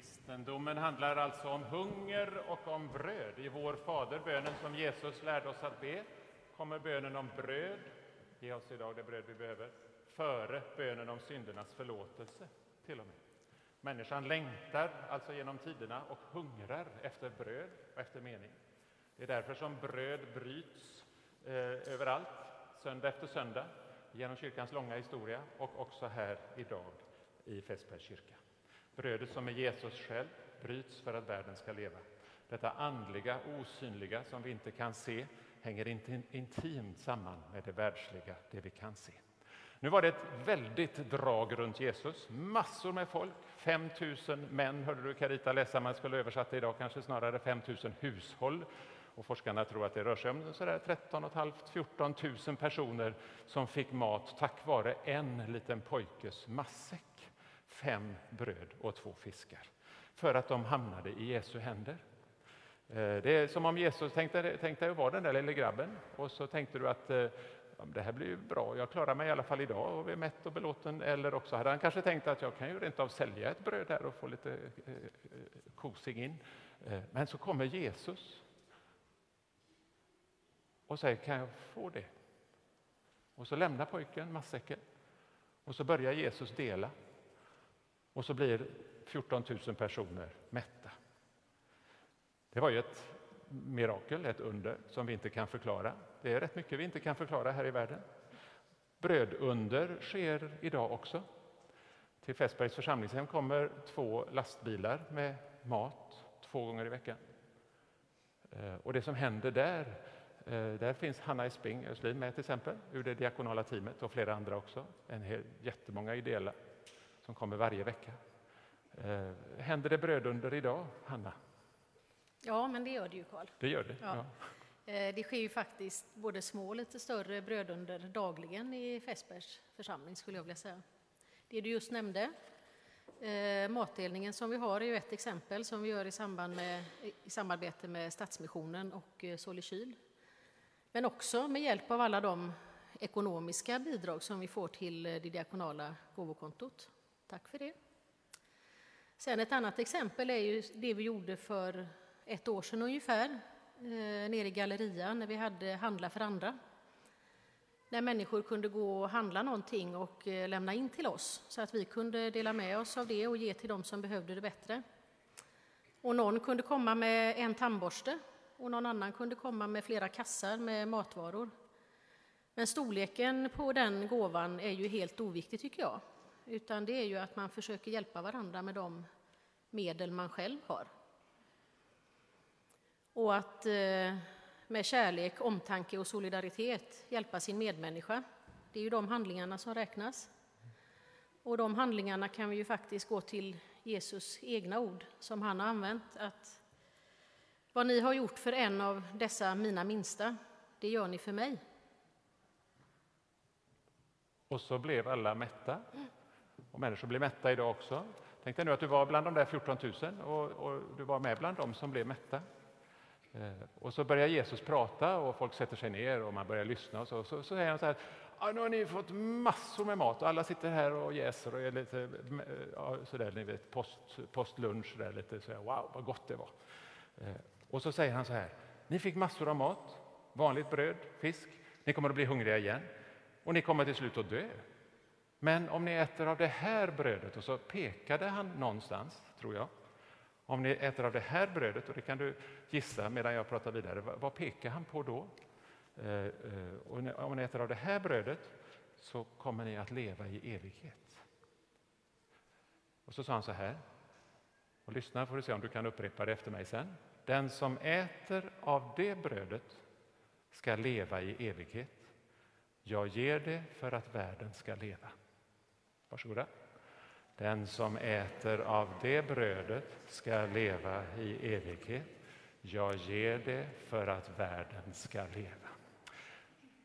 Kristendomen handlar alltså om hunger och om bröd. I vår Fader, bönen som Jesus lärde oss att be, kommer bönen om bröd, ge oss idag det bröd vi behöver, före bönen om syndernas förlåtelse till och med. Människan längtar alltså genom tiderna och hungrar efter bröd och efter mening. Det är därför som bröd bryts eh, överallt, söndag efter söndag, genom kyrkans långa historia och också här idag i Fässbergs kyrka. Brödet som är Jesus själv bryts för att världen ska leva. Detta andliga, osynliga som vi inte kan se hänger intimt samman med det världsliga, det vi kan se. Nu var det ett väldigt drag runt Jesus, massor med folk. 5 000 män hörde du Carita läsa, man skulle översätta idag kanske snarare 5 000 hushåll. Och forskarna tror att det rör sig om sådär 13 14 000 personer som fick mat tack vare en liten pojkes matsäck fem bröd och två fiskar för att de hamnade i Jesu händer. Eh, det är som om Jesus tänkte, tänkte att vara den där lille grabben och så tänkte du att eh, det här blir ju bra, jag klarar mig i alla fall idag och är mätt och belåten. Eller också hade han kanske tänkt att jag kan ju rent av sälja ett bröd här och få lite eh, kosing in. Men så kommer Jesus och säger, kan jag få det? Och så lämnar pojken matsäcken och så börjar Jesus dela. Och så blir 14 000 personer mätta. Det var ju ett mirakel, ett under, som vi inte kan förklara. Det är rätt mycket vi inte kan förklara här i världen. Brödunder sker idag också. Till Fässbergs församlingshem kommer två lastbilar med mat två gånger i veckan. Eh, och det som händer där, eh, där finns Hanna Esping Östlin med till exempel, ur det diakonala teamet och flera andra också. En hel, jättemånga ideella som kommer varje vecka. Eh, händer det brödunder idag, Hanna? Ja, men det gör det ju, Karl. Det gör det? Ja. ja. Eh, det sker ju faktiskt både små och lite större brödunder dagligen i Fässbergs församling, skulle jag vilja säga. Det du just nämnde, eh, matdelningen som vi har, är ju ett exempel som vi gör i, samband med, i samarbete med Stadsmissionen och Solikyl. Men också med hjälp av alla de ekonomiska bidrag som vi får till det diakonala gåvokontot. Tack för det. Sen ett annat exempel är ju det vi gjorde för ett år sedan ungefär, eh, nere i Gallerian när vi hade Handla för andra. När människor kunde gå och handla någonting och eh, lämna in till oss så att vi kunde dela med oss av det och ge till dem som behövde det bättre. Och någon kunde komma med en tandborste och någon annan kunde komma med flera kassar med matvaror. Men storleken på den gåvan är ju helt oviktig tycker jag utan det är ju att man försöker hjälpa varandra med de medel man själv har. Och att eh, med kärlek, omtanke och solidaritet hjälpa sin medmänniska. Det är ju de handlingarna som räknas. Och de handlingarna kan vi ju faktiskt gå till Jesus egna ord som han har använt. Att vad ni har gjort för en av dessa mina minsta, det gör ni för mig. Och så blev alla mätta. Och människor blir mätta idag också. Tänk dig nu att du var bland de där 14 000 och, och du var med bland dem som blev mätta. Eh, och så börjar Jesus prata och folk sätter sig ner och man börjar lyssna och så, så, så säger han så här, ah, nu har ni fått massor med mat och alla sitter här och jäser och är lite eh, ja, sådär, ni vet, post, postlunch, där, lite så här, wow vad gott det var. Eh, och så säger han så här, ni fick massor av mat, vanligt bröd, fisk, ni kommer att bli hungriga igen och ni kommer till slut att dö. Men om ni äter av det här brödet, och så pekade han någonstans, tror jag. Om ni äter av det här brödet, och det kan du gissa medan jag pratar vidare, vad pekar han på då? Eh, eh, och om ni äter av det här brödet så kommer ni att leva i evighet. Och så sa han så här, och lyssna får du se om du kan upprepa det efter mig sen. Den som äter av det brödet ska leva i evighet. Jag ger det för att världen ska leva. Varsågoda. Den som äter av det brödet ska leva i evighet. Jag ger det för att världen ska leva.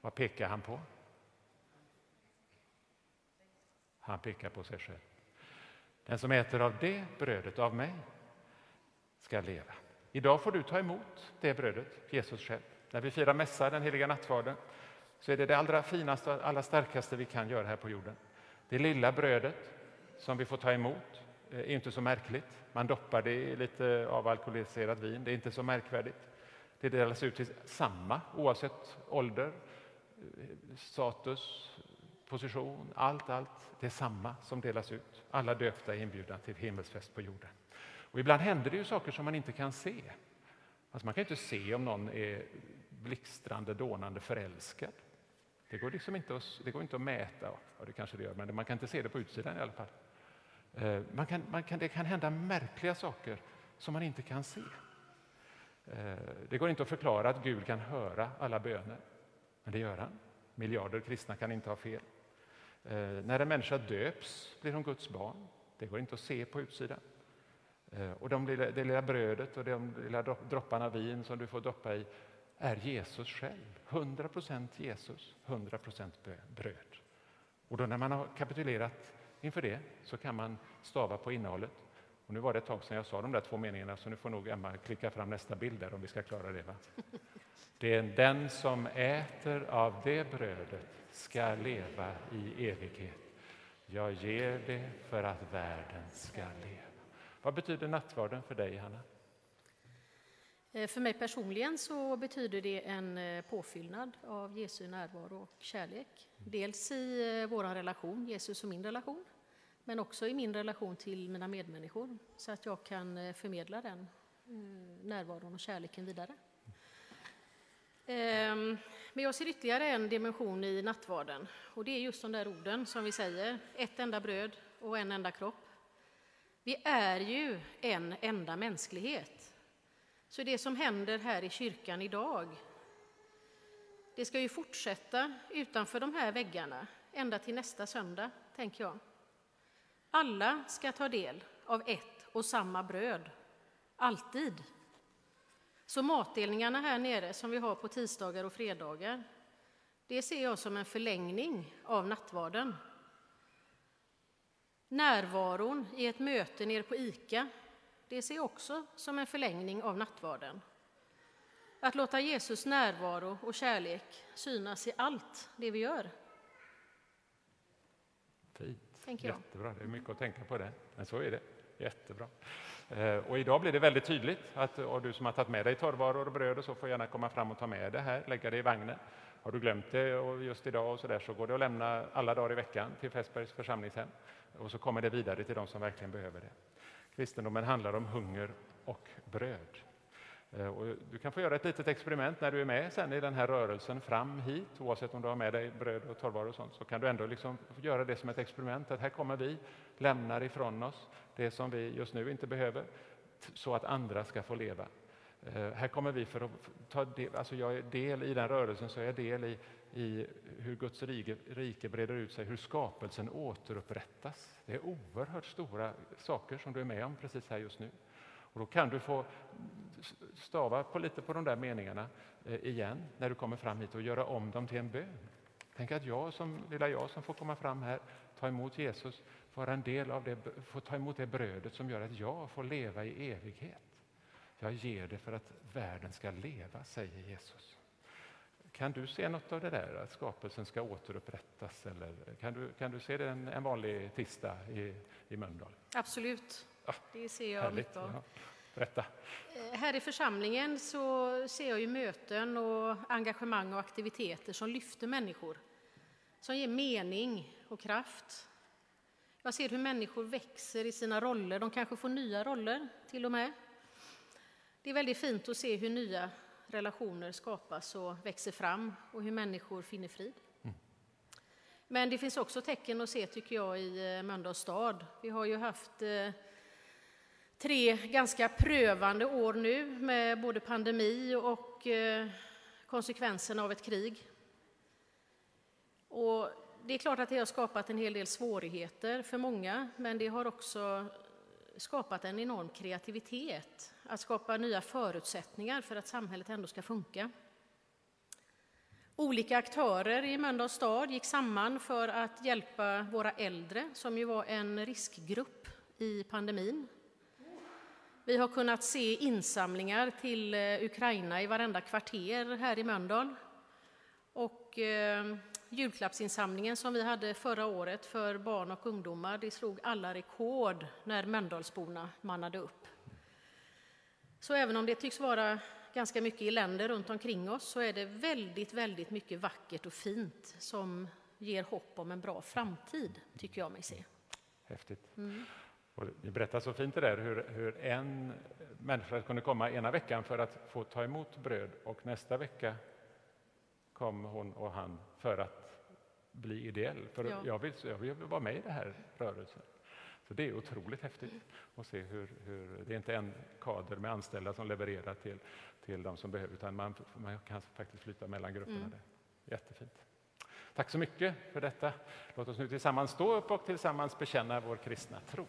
Vad pekar han på? Han pekar på sig själv. Den som äter av det brödet, av mig, ska leva. Idag får du ta emot det brödet, Jesus själv. När vi firar mässa, den heliga nattvarden, så är det det allra finaste och allra starkaste vi kan göra här på jorden det lilla brödet som vi får ta emot eh, är inte så märkligt. Man doppar det i lite avalkoholiserat vin, det är inte så märkvärdigt. Det delas ut till samma oavsett ålder, eh, status, position, allt, allt. Det är samma som delas ut. Alla döpta är inbjudna till himmelsfest på jorden. Och ibland händer det ju saker som man inte kan se. Alltså man kan inte se om någon är blixtrande, dånande förälskad. Det går, liksom inte att, det går inte att mäta, ja, det kanske det gör, men man kan inte se det på utsidan i alla fall. Eh, man kan, man kan, det kan hända märkliga saker som man inte kan se. Eh, det går inte att förklara att Gud kan höra alla böner, men det gör han. Miljarder kristna kan inte ha fel. Eh, när en människa döps blir hon Guds barn. Det går inte att se på utsidan. Och de lilla, det lilla brödet och de lilla dropparna vin som du får doppa i är Jesus själv. 100 procent Jesus, 100 procent bröd. Och då när man har kapitulerat inför det så kan man stava på innehållet. Och nu var det ett tag sedan jag sa de där två meningarna så nu får nog Emma klicka fram nästa bild där om vi ska klara det. Va? Det är den som äter av det brödet ska leva i evighet. Jag ger det för att världen ska leva. Vad betyder nattvarden för dig, Hanna? Eh, för mig personligen så betyder det en eh, påfyllnad av Jesu närvaro och kärlek. Dels i eh, vår relation, Jesus och min relation, men också i min relation till mina medmänniskor så att jag kan förmedla den närvaron och kärleken vidare. Men jag ser ytterligare en dimension i nattvarden och det är just de där orden som vi säger, ett enda bröd och en enda kropp. Vi är ju en enda mänsklighet. Så det som händer här i kyrkan idag, det ska ju fortsätta utanför de här väggarna ända till nästa söndag, tänker jag. Alla ska ta del av ett och samma bröd, alltid. Så matdelningarna här nere som vi har på tisdagar och fredagar, det ser jag som en förlängning av nattvarden. Närvaron i ett möte nere på ICA det ser också som en förlängning av nattvarden. Att låta Jesus närvaro och kärlek synas i allt det vi gör. Fint. Jättebra. Det är mycket att tänka på det. Men så är det. Jättebra. Eh, och idag blir det väldigt tydligt att och du som har tagit med dig torrvaror och bröd och så får gärna komma fram och ta med det här, lägga det i vagnen. Har du glömt det och just idag och så där så går det att lämna alla dagar i veckan till Fässbergs församlingshem och så kommer det vidare till de som verkligen behöver det. Kristendomen handlar om hunger och bröd. Eh, och du kan få göra ett litet experiment när du är med sen i den här rörelsen fram hit, oavsett om du har med dig bröd och torrvaror och sånt, så kan du ändå liksom göra det som ett experiment, att här kommer vi, lämnar ifrån oss det som vi just nu inte behöver, så att andra ska få leva. Eh, här kommer vi för att ta del, alltså jag är del i den rörelsen, så är del i, i hur Guds rike, rike breder ut sig, hur skapelsen återupprättas. Det är oerhört stora saker som du är med om precis här just nu. Och då kan du få stava på lite på de där meningarna eh, igen när du kommer fram hit och göra om dem till en bön. Tänk att jag som lilla jag som får komma fram här, ta emot Jesus, få en del av det, få ta emot det brödet som gör att jag får leva i evighet. Jag ger det för att världen ska leva, säger Jesus. Kan du se något av det där, att skapelsen ska återupprättas? Eller kan, du, kan du se det en, en vanlig tisdag i, i Mölndal? Absolut, ah, det ser jag mycket av. Ja. Berätta. Eh, här i församlingen så ser jag ju möten och engagemang och aktiviteter som lyfter människor, som ger mening och kraft. Jag ser hur människor växer i sina roller, de kanske får nya roller till och med. Det är väldigt fint att se hur nya relationer skapas och växer fram och hur människor finner frid. Mm. Men det finns också tecken att se, tycker jag, i eh, Mölndals stad. Vi har ju haft eh, tre ganska prövande år nu med både pandemi och eh, konsekvenserna av ett krig. Och det är klart att det har skapat en hel del svårigheter för många, men det har också skapat en enorm kreativitet, att skapa nya förutsättningar för att samhället ändå ska funka. Olika aktörer i Mölndals stad gick samman för att hjälpa våra äldre, som ju var en riskgrupp i pandemin. Vi har kunnat se insamlingar till eh, Ukraina i varenda kvarter här i Mölndal. Och eh, julklappsinsamlingen som vi hade förra året för barn och ungdomar, det slog alla rekord när Mölndalsborna mannade upp. Så även om det tycks vara ganska mycket elände runt omkring oss så är det väldigt, väldigt mycket vackert och fint som ger hopp om en bra framtid, tycker jag mig se. Häftigt. Mm. Och ni berättar så fint det där hur, hur en människa kunde komma ena veckan för att få ta emot bröd och nästa vecka kom hon och han för att bli ideell. För ja. jag, vill, jag vill vara med i den här rörelsen. Så det är otroligt häftigt att se hur, hur, det är inte en kader med anställda som levererar till, till de som behöver, utan man, man kan faktiskt flytta mellan grupperna. Mm. Där. Jättefint. Tack så mycket för detta. Låt oss nu tillsammans stå upp och tillsammans bekänna vår kristna tro.